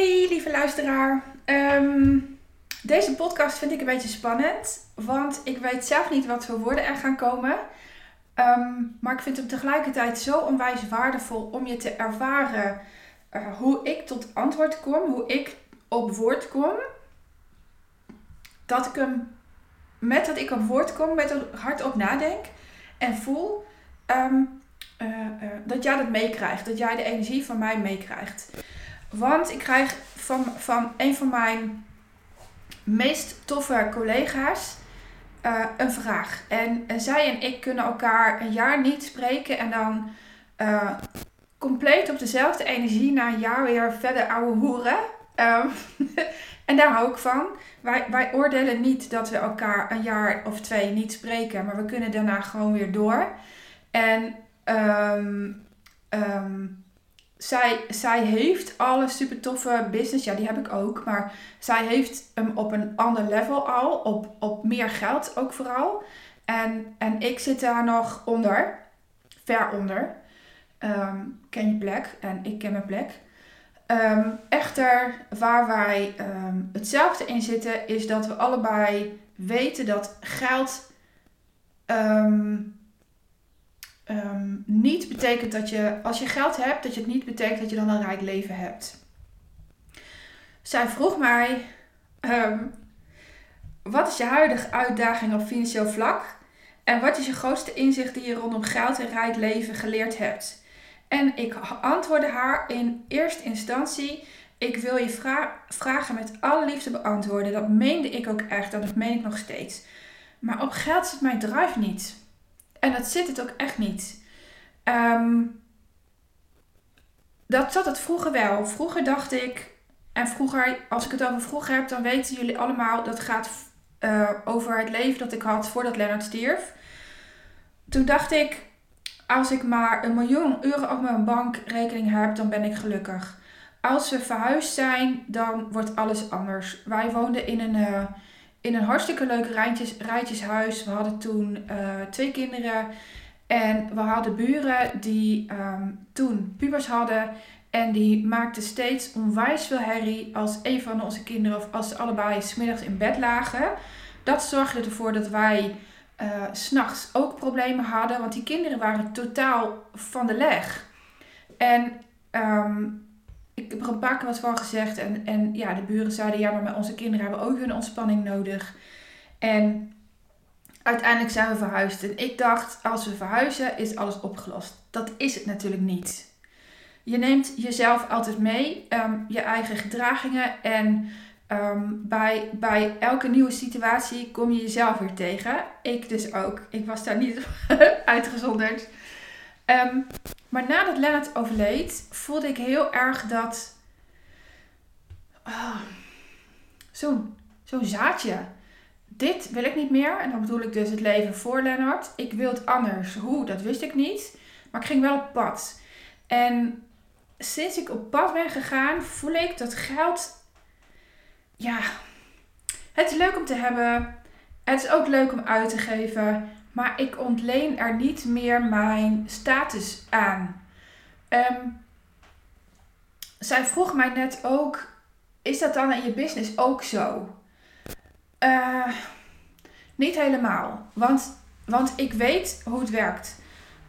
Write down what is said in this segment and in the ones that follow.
Hey lieve luisteraar. Ehm, deze podcast vind ik een beetje spannend, want ik weet zelf niet wat voor woorden er gaan komen. Ehm, maar ik vind hem tegelijkertijd zo onwijs waardevol om je te ervaren uh, hoe ik tot antwoord kom, hoe ik op woord kom. Dat ik hem, met dat ik op woord kom, met het hardop nadenk en voel, um, uh, uh, dat jij dat meekrijgt. Dat jij de energie van mij meekrijgt. Want ik krijg van, van een van mijn meest toffe collega's uh, een vraag. En, en, zij en ik kunnen elkaar een jaar niet spreken en dan uh, compleet op dezelfde energie na een jaar weer verder ouwe hoeren. Um, en daar hou ik van. Wij, wij oordelen niet dat we elkaar een jaar of twee niet spreken, maar we kunnen daarna gewoon weer door. En um, zij, zij heeft alle super toffe business. Ja, die heb ik ook. Maar zij heeft hem op een ander level al. Op, op meer geld ook vooral. En, en ik zit daar nog onder. Ver onder. Um, ken je plek. En ik ken mijn plek. Um, echter, waar wij um, hetzelfde in zitten, is dat we allebei weten dat geld niet betekent dat je, als je geld hebt, dat je het niet betekent dat je dan een rijk leven hebt. Zij vroeg mij, um, wat is je huidige uitdaging op financieel vlak? En wat is je grootste inzicht die je rondom geld en rijk leven geleerd hebt? En ik antwoordde haar in eerste instantie, ik wil je vra vragen met alle liefde beantwoorden. Dat meende ik ook echt, dat meen ik nog steeds. Maar op geld zit mijn drive niet. En dat zit het ook echt niet. Um, dat zat het vroeger wel. Vroeger dacht ik, en vroeger, als ik het over vroeger heb, dan weten jullie allemaal dat gaat uh, over het leven dat ik had voordat Leonard stierf. Toen dacht ik, als ik maar een miljoen euro op mijn bankrekening heb, dan ben ik gelukkig. Als we verhuisd zijn, dan wordt alles anders. Wij woonden in een, uh, in een hartstikke leuk rijtjes, rijtjeshuis. We hadden toen uh, twee kinderen. En we hadden buren die um, toen pubers hadden. En die maakten steeds onwijs veel herrie als een van onze kinderen of als ze allebei smiddags in bed lagen. Dat zorgde ervoor dat wij uh, s'nachts ook problemen hadden. Want die kinderen waren totaal van de leg. En um, ik heb er een paar keer wat van gezegd. En, en ja, de buren zeiden, ja, maar onze kinderen hebben ook hun ontspanning nodig. En uiteindelijk zijn we verhuisd. En ik dacht, als we verhuizen, is alles opgelost. Dat is het natuurlijk niet. Je neemt jezelf altijd mee, um, je eigen gedragingen. En um, bij, bij elke nieuwe situatie kom je jezelf weer tegen. Ik dus ook. Ik was daar niet uitgezonderd. Um, maar nadat Lennart overleed, voelde ik heel erg dat. Oh, Zo'n zo zaadje. Dit wil ik niet meer. En dan bedoel ik dus het leven voor Lennart. Ik wil het anders. Hoe, dat wist ik niet. Maar ik ging wel op pad. En sinds ik op pad ben gegaan, voel ik dat geld. Ja, het is leuk om te hebben. Het is ook leuk om uit te geven. Maar ik ontleen er niet meer mijn status aan. Um, zij vroeg mij net ook: is dat dan in je business ook zo? Uh, niet helemaal. Want, want ik weet hoe het werkt.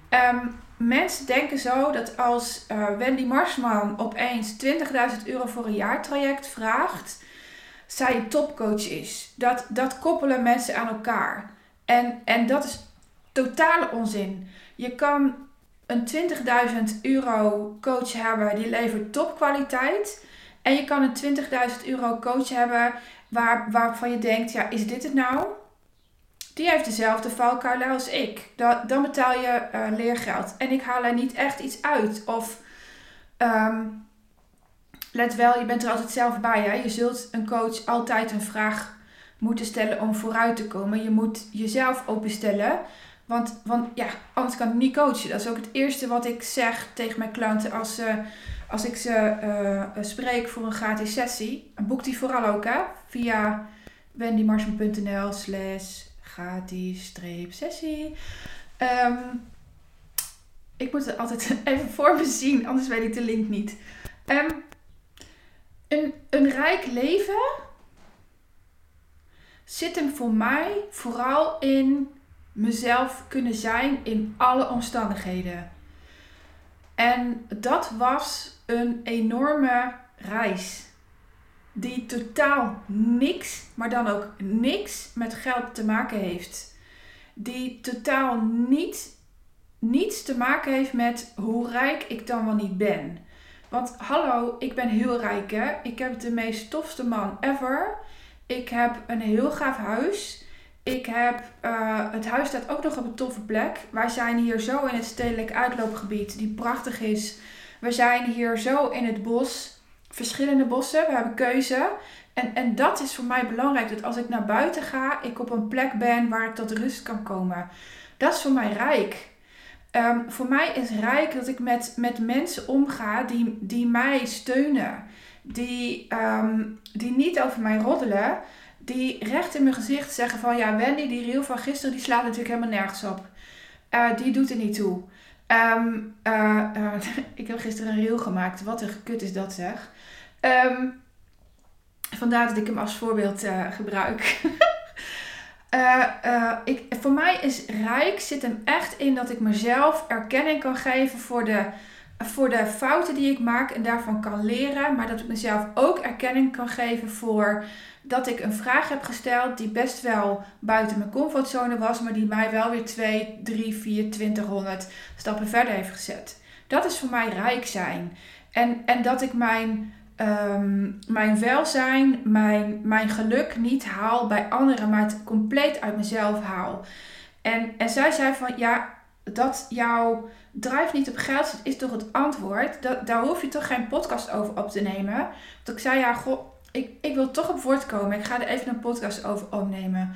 Um, mensen denken zo dat als uh, Wendy Marsman opeens 20.000 euro voor een jaartraject vraagt, zij een topcoach is. Dat, dat koppelen mensen aan elkaar. En, en dat is totale onzin. Je kan een 20.000 euro coach hebben die levert topkwaliteit. En je kan een 20.000 euro coach hebben waar, waarvan je denkt, ja, is dit het nou? Die heeft dezelfde valkuilen als ik. Dan, dan betaal je uh, leergeld. En ik haal er niet echt iets uit. Of, um, let wel, je bent er altijd zelf bij. Hè? Je zult een coach altijd een vraag moeten stellen om vooruit te komen. Je moet jezelf openstellen. Want, want ja, anders kan ik niet coachen. Dat is ook het eerste wat ik zeg tegen mijn klanten als, als ik ze uh, spreek voor een gratis sessie. Boek die vooral ook hè, via wendymarsman.nl slash gratis sessie. Um, ik moet het altijd even voor me zien, anders weet ik de link niet. Um, een rijk leven zit hem voor mij vooral in mezelf kunnen zijn in alle omstandigheden. En dat was een enorme reis. Die totaal niks, maar dan ook niks met geld te maken heeft. Die totaal niet, niets te maken heeft met hoe rijk ik dan wel niet ben. Want hallo, ik ben heel rijk hè. Ik heb de meest tofste man ever. Ik heb een heel gaaf huis. Ik heb, uh, het huis staat ook nog op een toffe plek. Wij zijn hier zo in het stedelijk uitloopgebied, die prachtig is. We zijn hier zo in het bos, verschillende bossen. We hebben keuze. En, en dat is voor mij belangrijk, dat als ik naar buiten ga, ik op een plek ben waar ik tot rust kan komen. Dat is voor mij rijk. Um, voor mij is rijk dat ik met, met mensen omga die, die mij steunen. Die, um, die niet over mij roddelen. Die recht in mijn gezicht zeggen van... Ja, Wendy, die reel van gisteren, die slaat natuurlijk helemaal nergens op. Uh, die doet er niet toe. Um, uh, uh, ik heb gisteren een reel gemaakt. Wat een kut is dat zeg. vandaar dat ik hem als voorbeeld gebruik. Ik, voor mij is rijk zit hem echt in dat ik mezelf erkenning kan geven voor de, voor de fouten die ik maak en daarvan kan leren. Maar dat ik mezelf ook erkenning kan geven voor dat ik een vraag heb gesteld die best wel buiten mijn comfortzone was, maar die mij wel weer 2, 3, 4, 20, stappen verder heeft gezet. Dat is voor mij rijk zijn. En, en dat ik mijn um, mijn welzijn, mijn, mijn geluk niet haal bij anderen, maar het compleet uit mezelf haal. En, en zij zei van ja, dat jouw drijf niet op geld is toch het antwoord. Daar hoef je toch geen podcast over op te nemen. Want ik zei ja, goh, ik, ik wil toch op woord komen. Ik ga er even een podcast over opnemen.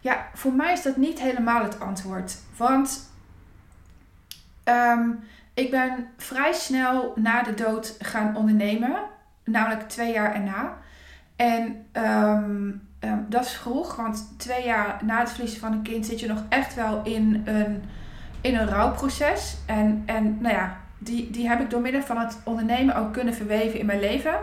Ja, voor mij is dat niet helemaal het antwoord. Want um, ik ben vrij snel na de dood gaan ondernemen namelijk twee jaar erna. En ehm, ehm, dat is vroeg, want twee jaar na het verliezen van een kind zit je nog echt wel in een, in een rouwproces. En, en nou ja, die, die heb ik door middel van het ondernemen ook kunnen verweven in mijn leven.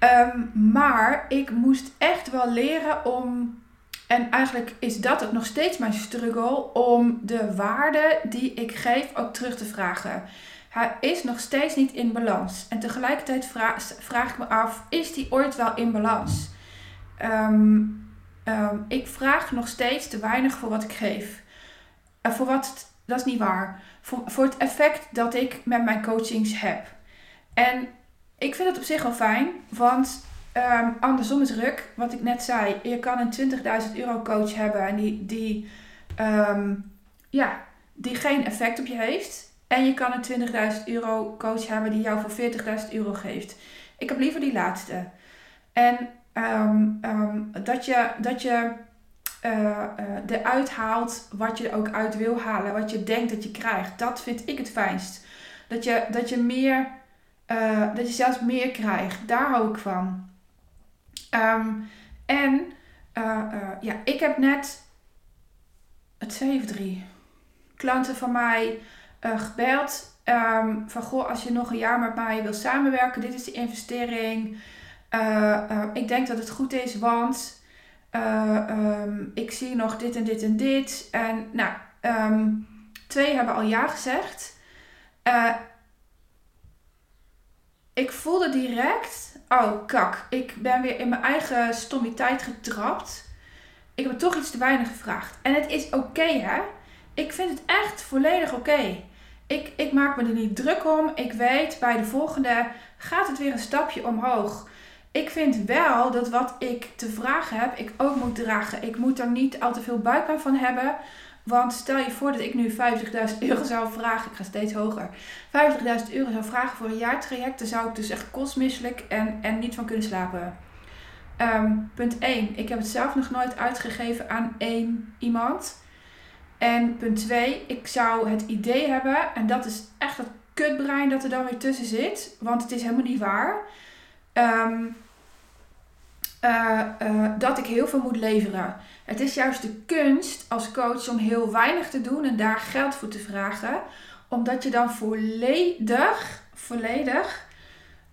Um, maar ik moest echt wel leren om, en eigenlijk is dat ook nog steeds mijn struggle, om de waarde die ik geef ook terug te vragen. Hij is nog steeds niet in balans. En tegelijkertijd vraag, vraag ik me af, is die ooit wel in balans? Um, um, ik vraag nog steeds te weinig voor wat ik geef. Uh, voor wat, dat is niet waar. Voor, voor het effect dat ik met mijn coachings heb. En ik vind het op zich wel fijn, want um, andersom is ruk. Wat ik net zei, je kan een 20.000 euro coach hebben en die, die, ja, die geen effect op je heeft. En je kan een 20.000 euro coach hebben die jou voor 40.000 euro geeft. Ik heb liever die laatste. En um, dat je, dat je uh, eruit haalt wat je ook uit wil halen. Wat je denkt dat je krijgt. Dat vind ik het fijnst. Dat je, dat je meer, uh, dat je zelfs meer krijgt. Daar hou ik van. Um, en ja, ik heb net twee of drie klanten van mij gebeld. Um, van goh, als je nog een jaar met mij wil samenwerken, dit is de investering. Ik denk dat het goed is, want um, ik zie nog dit en dit en dit. En nou, um, twee hebben al ja gezegd. ik voelde direct, oh kak, ik ben weer in mijn eigen stommiteit getrapt. Ik heb toch iets te weinig gevraagd. En het is oké, hè? Ik vind het echt volledig oké ik, ik maak me er niet druk om. Ik weet bij de volgende gaat het weer een stapje omhoog. Ik vind wel dat wat ik te vragen heb, ik ook moet dragen. Ik moet er niet al te veel buikpijn van hebben. Want stel je voor dat ik nu 50.000 euro zou vragen, ik ga steeds hoger. 50.000 euro zou vragen voor een jaartraject, dan zou ik dus echt kostmisselijk en, en niet van kunnen slapen. Um, punt 1. Ik heb het zelf nog nooit uitgegeven aan één iemand. En punt 2, ik zou het idee hebben, en dat is echt dat kutbrein dat er dan weer tussen zit, want het is helemaal niet waar. Um, uh, uh, dat ik heel veel moet leveren. Het is juist de kunst als coach om heel weinig te doen en daar geld voor te vragen, omdat je dan volledig, volledig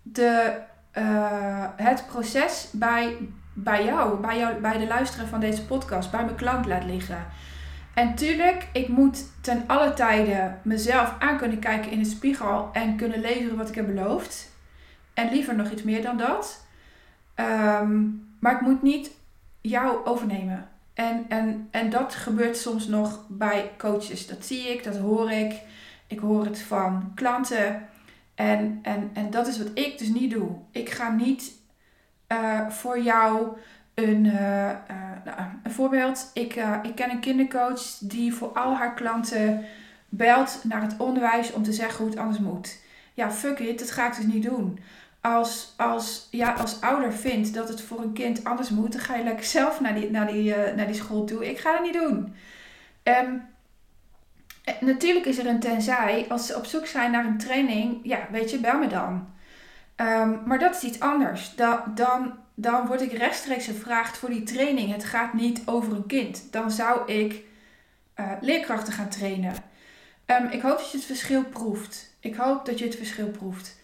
de, eh, het proces bij, bij jou, bij jou, bij de luisteren van deze podcast, bij mijn klant laat liggen. En tuurlijk, ik moet ten alle tijden mezelf aan kunnen kijken in de spiegel en kunnen leveren wat ik heb beloofd. En liever nog iets meer dan dat. Ehm, maar ik moet niet jou overnemen. En, en, en dat gebeurt soms nog bij coaches. Dat zie ik, dat hoor ik. Ik hoor het van klanten. En, en, en dat is wat ik dus niet doe. Ik ga niet uh, voor jou een, uh, uh, nou, een voorbeeld. Ik, ik ken een kindercoach die voor al haar klanten belt naar het onderwijs om te zeggen hoe het anders moet. Ja, fuck it, dat ga ik dus niet doen als, als, ja, als ouder vindt dat het voor een kind anders moet, dan ga je lekker zelf naar die, naar die, uh, naar die school toe. Ik ga dat niet doen. Um, natuurlijk is er een tenzij. Als ze op zoek zijn naar een training, ja, weet je, bel me dan. Um, maar dat is iets anders. Da, dan, dan word ik rechtstreeks gevraagd voor die training. Het gaat niet over een kind. Dan zou ik uh, leerkrachten gaan trainen. Um, ik hoop dat je het verschil proeft. Ik hoop dat je het verschil proeft.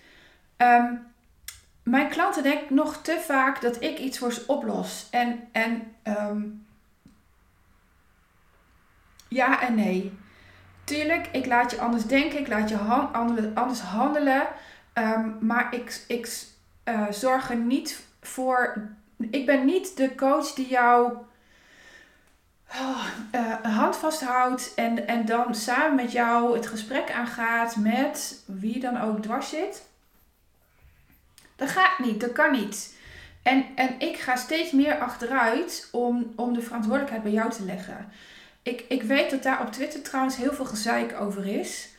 Um, mijn klanten denken nog te vaak dat ik iets voor ze oplos. En, en um, ja en nee. Tuurlijk, ik laat je anders denken, ik laat je han anders handelen. Um, maar ik, ik uh, zorg er niet voor. Ik ben niet de coach die jou oh, uh, hand vasthoudt en, en dan samen met jou het gesprek aangaat met wie dan ook dwars zit. Dat gaat niet, dat kan niet. En, en ik ga steeds meer achteruit om, om de verantwoordelijkheid bij jou te leggen. Ik, ik weet dat daar op Twitter trouwens heel veel gezeik over is.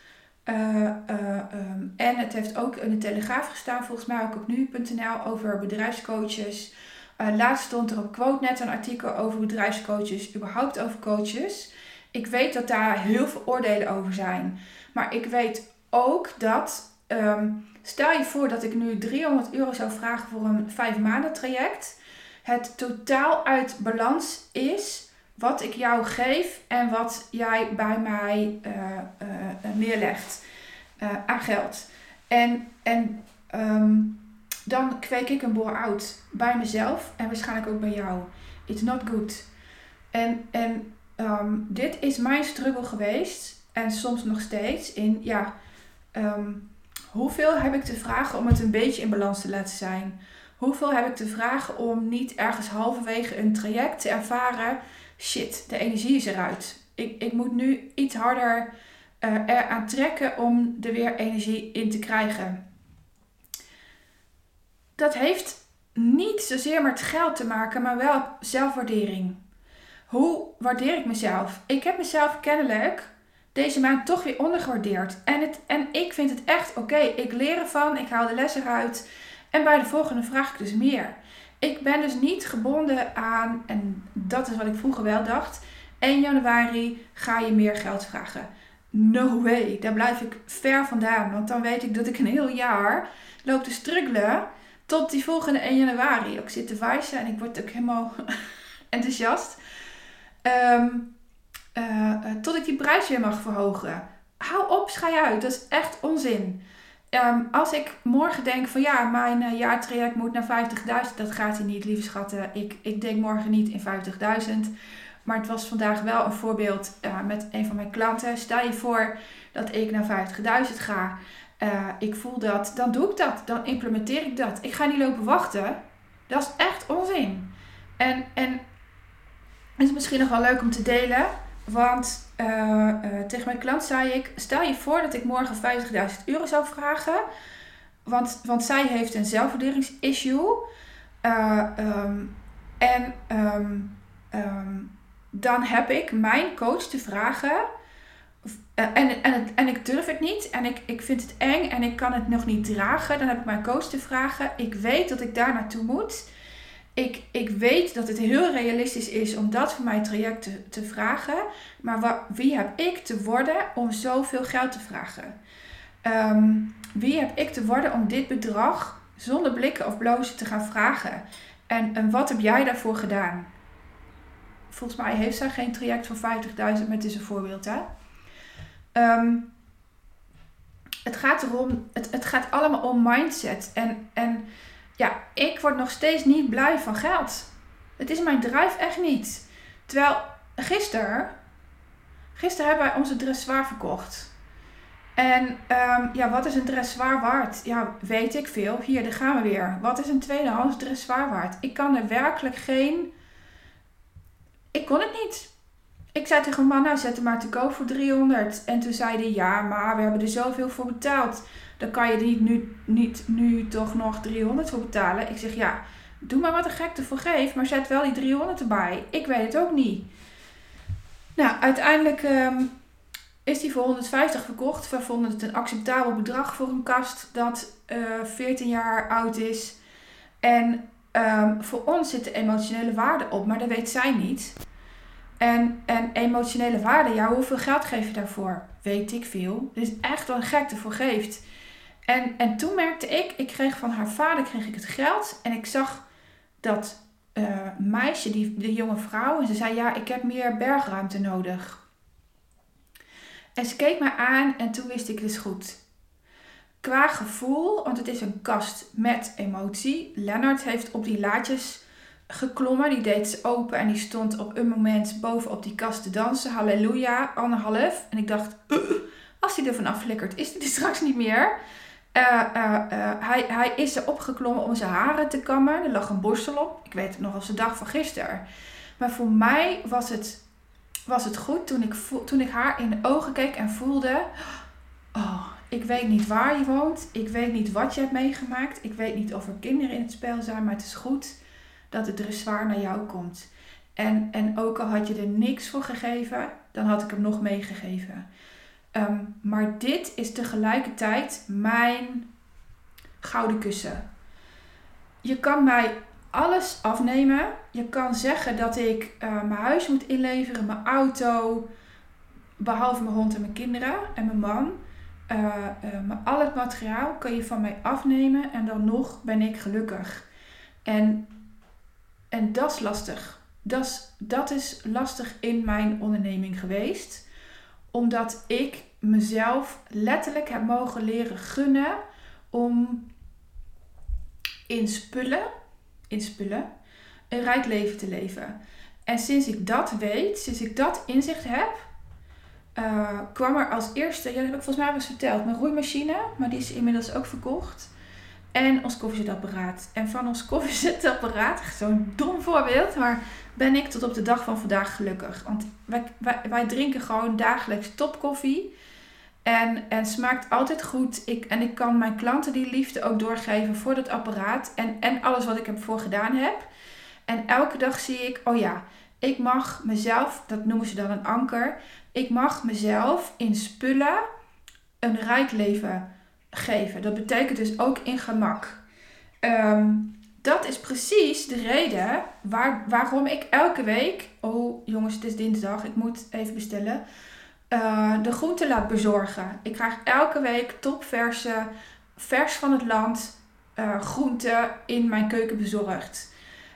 Uh, uh, um, en het heeft ook in de Telegraaf gestaan, volgens mij ook op nu.nl, over bedrijfscoaches. Uh, laatst stond er op QuoteNet een artikel over bedrijfscoaches, überhaupt over coaches. Ik weet dat daar heel veel oordelen over zijn. Maar ik weet ook dat um, Stel je voor dat ik nu 300 euro zou vragen voor een 5 maanden traject. Het totaal uit balans is wat ik jou geef en wat jij bij mij uh, uh, neerlegt uh, aan geld. En, en um, dan kweek ik een bore-out bij mezelf en waarschijnlijk ook bij jou. It's not good. En, en um, dit is mijn struggle geweest en soms nog steeds in ja. Um, Hoeveel heb ik te vragen om het een beetje in balans te laten zijn? Hoeveel heb ik te vragen om niet ergens halverwege een traject te ervaren? Shit, de energie is eruit. Ik, ik moet nu iets harder uh, eraan trekken om er weer energie in te krijgen. Dat heeft niet zozeer met geld te maken, maar wel zelfwaardering. Hoe waardeer ik mezelf? Ik heb mezelf kennelijk deze maand toch weer ondergewaardeerd. En, het, en ik vind het echt oké. Ik leer ervan, ik haal de les eruit. En bij de volgende vraag ik dus meer. Ik ben dus niet gebonden aan, en dat is wat ik vroeger wel dacht, 1 januari ga je meer geld vragen. No way, daar blijf ik ver vandaan. Want dan weet ik dat ik een heel jaar loop te struggelen tot die volgende 1 januari. Ik zit te wijzen en ik word ook helemaal enthousiast. Um, uh, tot ik die prijs weer mag verhogen. Hou op, schij uit. Dat is echt onzin. Um, als ik morgen denk van ja, mijn uh, jaartraject moet naar 50.000, dat gaat hij niet, lieve schatten. Ik, ik denk morgen niet in 50.000. Maar het was vandaag wel een voorbeeld met een van mijn klanten. Stel je voor dat ik naar 50.000 ga. Ik voel dat, dan doe ik dat. Dan implementeer ik dat. Ik ga niet lopen wachten. Dat is echt onzin. En, en het is misschien nog wel leuk om te delen. Want uh, uh, tegen mijn klant zei ik: stel je voor dat ik morgen 50.000 euro zou vragen. Want, want zij heeft een zelfwaarderingsissue. Uh, um, en um, um, dan heb ik mijn coach te vragen. en, en, en ik durf het niet. En ik, ik vind het eng en ik kan het nog niet dragen. Dan heb ik mijn coach te vragen. Ik weet dat ik daar naartoe moet ik, ik weet dat het heel realistisch is om dat voor mijn traject te, vragen. Maar wie heb ik te worden om zoveel geld te vragen? Um, wie heb ik te worden om dit bedrag zonder blikken of blozen te gaan vragen? En, wat heb jij daarvoor gedaan? Volgens mij heeft zij geen traject van 50.000, maar het is een voorbeeld. Hè? Um, het gaat erom, het, het gaat allemaal om mindset. En, en ja, ik word nog steeds niet blij van geld. Het is mijn drijf echt niet. Terwijl gisteren, gisteren hebben wij onze dressoir verkocht. En um, ja, wat is een dressoir waard? Ja, weet ik veel. Hier, daar gaan we weer. Wat is een tweedehands dressoir waard? Ik kan er werkelijk geen... Ik kon het niet. Ik zei tegen man, nou zet hem maar te koop voor 300. En toen zei hij, ja, maar we hebben er zoveel voor betaald. Dan kan je niet nu, niet nu toch nog 300 voor betalen. Ik zeg, ja, doe maar wat een gek ervoor geeft. Maar zet wel die 300 erbij. Ik weet het ook niet. Nou, uiteindelijk um, is die voor 150 verkocht. We vonden het een acceptabel bedrag voor een kast dat uh, eh, 14 jaar oud is. En um, voor ons zit de emotionele waarde op, maar dat weet zij niet. En, en emotionele waarde, ja, hoeveel geld geef je daarvoor? Weet ik veel. Dus echt wel een gek ervoor geeft. En, en toen merkte ik, ik kreeg van haar vader kreeg ik het geld. En ik zag dat uh, meisje, die, de jonge vrouw, en ze zei, ja, ik heb meer bergruimte nodig. En ze keek mij aan en toen wist ik, het goed. Qua gevoel, want het is een kast met emotie. Lennart heeft op die laadjes geklommen. Die deed ze open en die stond op een moment boven op die kast te dansen. Halleluja, anderhalf. En ik dacht, als hij er vanaf flikkert, is hij straks niet meer. Uh, hij, hij is er opgeklommen om zijn haren te kammen. Er lag een borstel op. Ik weet het nog als de dag van gisteren. Maar voor mij was het, was het goed toen ik, toen ik haar in de ogen keek en voelde... Oh, ik weet niet waar je woont. Ik weet niet wat je hebt meegemaakt. Ik weet niet of er kinderen in het spel zijn. Maar het is goed dat het dressoir naar jou komt. En, en ook al had je er niks voor gegeven, dan had ik hem nog meegegeven. Ehm, maar dit is tegelijkertijd mijn gouden kussen. Je kan mij alles afnemen. Je kan zeggen dat ik uh, mijn huis moet inleveren, mijn auto, behalve mijn hond en mijn kinderen en mijn man. Uh, maar al het materiaal kan je van mij afnemen en dan nog ben ik gelukkig. En en dat is lastig. Dat dat is lastig in mijn onderneming geweest. Omdat ik mezelf letterlijk heb mogen leren gunnen om in spullen, in spullen een rijk leven te leven. En sinds ik dat weet, sinds ik dat inzicht heb, uh, kwam er als eerste, ja, dat heb ik volgens mij wel eens verteld, mijn roeimachine, maar die is inmiddels ook verkocht. En ons koffiezetapparaat. En van ons koffiezetapparaat, zo'n dom voorbeeld, maar ben ik tot op de dag van vandaag gelukkig. Want wij, wij, drinken gewoon dagelijks topkoffie. En, en smaakt altijd goed. Ik, en ik kan mijn klanten die liefde ook doorgeven voor dat apparaat. En, en alles wat ik ervoor gedaan heb. En elke dag zie ik, oh ja, ik mag mezelf, dat noemen ze dan een anker. Ik mag mezelf in spullen een rijk leven geven. Dat betekent dus ook in gemak. Ehm, dat is precies de reden waar, waarom ik elke week, oh jongens, het is dinsdag, ik moet even bestellen, uh, de groenten laat bezorgen. Ik krijg elke week topverse, vers van het land, uh, groenten in mijn keuken bezorgd.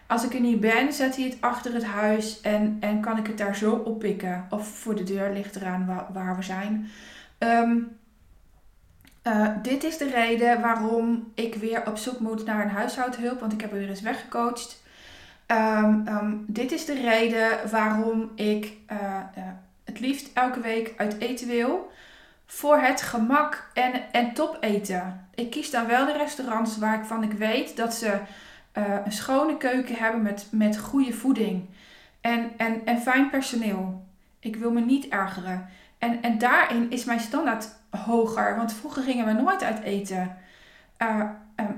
Als ik er niet ben, zet hij het achter het huis en, en kan ik het daar zo oppikken. Of voor de deur ligt eraan waar, waar we zijn. Um, uh, dit is de reden waarom ik weer op zoek moet naar een huishoudhulp, want ik heb er weer eens weggecoacht. Um, um, dit is de reden waarom ik uh, uh, het liefst elke week uit eten wil. Voor het gemak en, en top eten. Ik kies dan wel de restaurants waarvan ik weet dat ze een schone keuken hebben met, met goede voeding. En, en, en fijn personeel. Ik wil me niet ergeren. En, en daarin is mijn standaard hoger. Want vroeger gingen we nooit uit eten. Uh,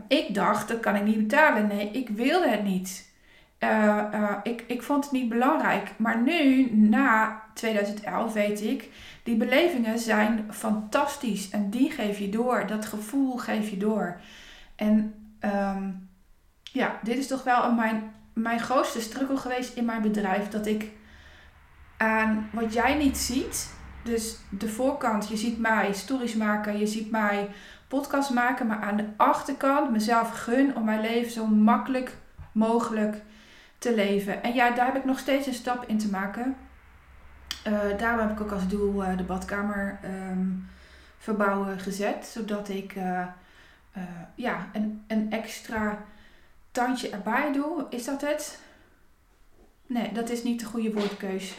ik dacht, dat kan ik niet betalen. Nee, ik wilde het niet. Uh, uh, ik, ik vond het niet belangrijk. Maar nu, na 2011, weet ik, die belevingen zijn fantastisch. En die geef je door. Dat gevoel geef je door. En um, ja, dit is toch wel mijn, mijn grootste struggle geweest in mijn bedrijf. Dat ik aan wat jij niet ziet, dus de voorkant, je ziet mij stories maken, je ziet mij podcast maken, maar aan de achterkant mezelf gun om mijn leven zo makkelijk mogelijk te leven. En ja, daar heb ik nog steeds een stap in te maken. Uh, daarom heb ik ook als doel uh, de badkamer um, verbouwen gezet, zodat ik uh, ja, een, een extra tandje erbij doe. Is dat het? Nee, dat is niet de goede woordkeus.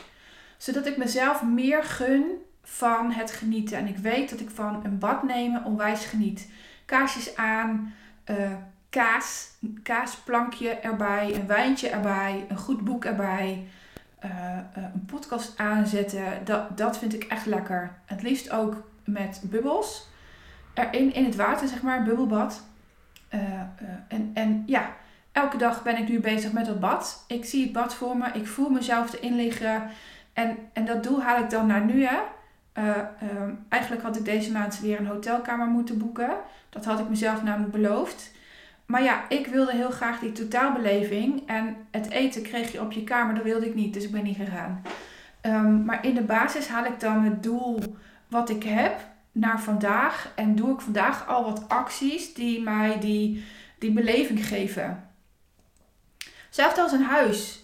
Zodat ik mezelf meer gun van het genieten. En ik weet dat ik van een bad nemen onwijs geniet. Kaarsjes aan, uh, kaas, kaasplankje erbij, een wijntje erbij, een goed boek erbij. Uh, een podcast aanzetten. Dat, dat vind ik echt lekker. Het liefst ook met bubbels. Erin in het water, zeg maar, bubbelbad. en, en ja, elke dag ben ik nu bezig met het bad. Ik zie het bad voor me. Ik voel mezelf erin liggen. En, en dat doel haal ik dan naar nu. Hè. Uh, eigenlijk had ik deze maand weer een hotelkamer moeten boeken. Dat had ik mezelf namelijk beloofd. Maar ja, ik wilde heel graag die totaalbeleving. En het eten kreeg je op je kamer, dat wilde ik niet. Dus ik ben niet gegaan. Um, maar in de basis haal ik dan het doel wat ik heb naar vandaag. En doe ik vandaag al wat acties die mij die, die beleving geven. Hetzelfde als een huis.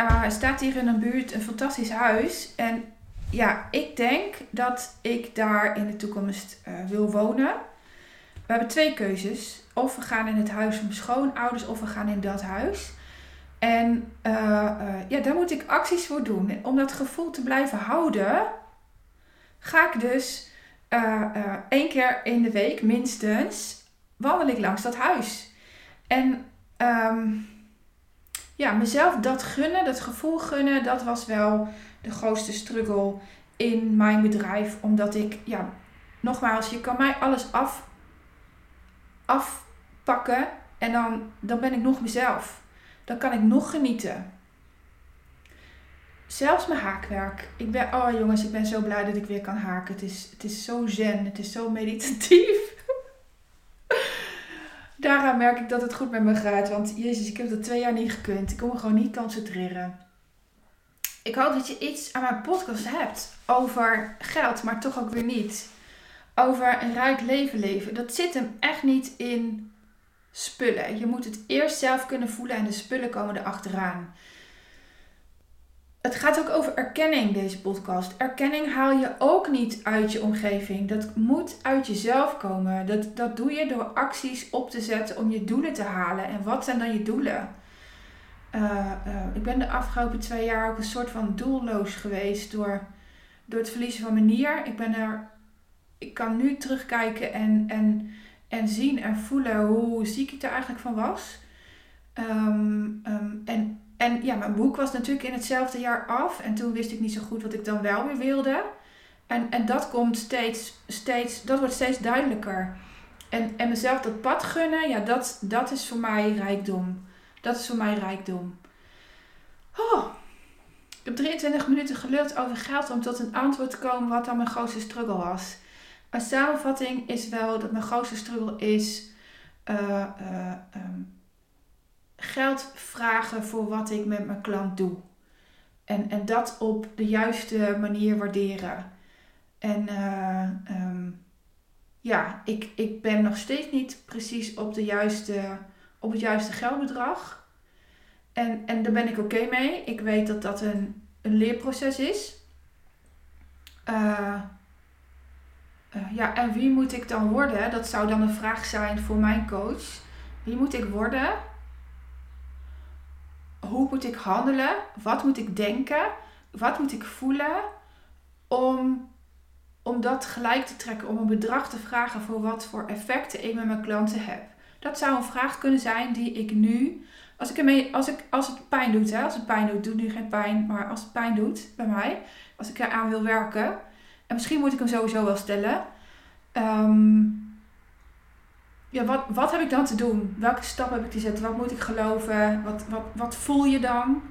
Uh, staat hier in een buurt een fantastisch huis. En ja, ik denk dat ik daar in de toekomst uh, wil wonen. We hebben twee keuzes. Of we gaan in het huis van mijn schoonouders of we gaan in dat huis. En uh, ja, daar moet ik acties voor doen. En om dat gevoel te blijven houden, ga ik dus één keer in de week minstens wandel ik langs dat huis. En um, ja, mezelf dat gunnen, dat gevoel gunnen, dat was wel de grootste struggle in mijn bedrijf. Omdat ik, ja, nogmaals, je kan mij alles af, afpakken en dan, dan ben ik nog mezelf. Dan kan ik nog genieten. Zelfs mijn haakwerk. Ik ben, oh jongens, ik ben zo blij dat ik weer kan haken. Het is, het is zo zen, het is zo meditatief daaraan merk ik dat het goed met me gaat. Want jezus, ik heb dat twee jaar niet gekund. Ik kon me gewoon niet concentreren. Ik hoop dat je iets aan mijn podcast hebt over geld, maar toch ook weer niet. Over een rijk leven leven. Dat zit hem echt niet in spullen. Je moet het eerst zelf kunnen voelen en de spullen komen erachteraan het gaat ook over erkenning, deze podcast. Erkenning haal je ook niet uit je omgeving. Dat moet uit jezelf komen. Dat, dat doe je door acties op te zetten om je doelen te halen. En wat zijn dan je doelen? Uh, uh, ik ben de afgelopen twee jaar ook een soort van doelloos geweest door, door het verliezen van mijn nier. Ik ben er. Ik kan nu terugkijken en, en, en zien en voelen hoe ziek ik er eigenlijk van was. Um, um, en en ja, mijn boek was natuurlijk in hetzelfde jaar af. En toen wist ik niet zo goed wat ik dan wel weer wilde. En, en dat komt steeds, steeds, dat wordt steeds duidelijker. En, en mezelf dat pad gunnen, ja, dat, dat is voor mij rijkdom. Dat is voor mij rijkdom. Oh, ik heb 23 minuten geluld over geld om tot een antwoord te komen wat dan mijn grootste struggle was. Een samenvatting is wel dat mijn grootste struggle is uh, uh, um, geld vragen voor wat ik met mijn klant doe. En, en dat op de juiste manier waarderen. En uh, um, ja, ik, ik ben nog steeds niet precies op, de juiste, op het juiste geldbedrag. En, en daar ben ik oké mee. Ik weet dat dat een, een leerproces is. Uh, uh, ja, en wie moet ik dan worden? Dat zou dan een vraag zijn voor mijn coach. Wie moet ik worden? Hoe moet ik handelen? Wat moet ik denken? Wat moet ik voelen? Om, om dat gelijk te trekken, om een bedrag te vragen voor wat voor effecten ik met mijn klanten heb. Dat zou een vraag kunnen zijn die ik nu, als, ik ermee, als, ik, als het pijn doet, hè, als het pijn doet, doet nu geen pijn, maar als het pijn doet bij mij, als ik eraan wil werken, en misschien moet ik hem sowieso wel stellen. Um, ja, wat, wat heb ik dan te doen? Welke stap heb ik te zetten? Wat moet ik geloven? Wat, wat, wat voel je dan?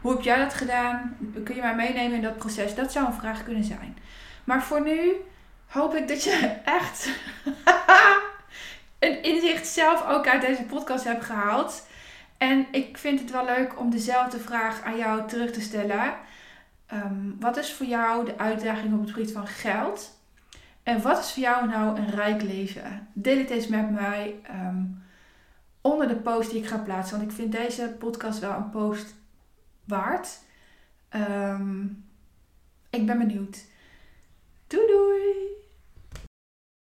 Hoe heb jij dat gedaan? Kun je mij meenemen in dat proces? Dat zou een vraag kunnen zijn. Maar voor nu hoop ik dat je echt een inzicht zelf ook uit deze podcast hebt gehaald. En ik vind het wel leuk om dezelfde vraag aan jou terug te stellen. Ehm, wat is voor jou de uitdaging op het gebied van geld? En wat is voor jou nou een rijk leven? Deel het eens met mij ehm, onder de post die ik ga plaatsen. Want ik vind deze podcast wel een post waard. Um, ik ben benieuwd. Doei doei!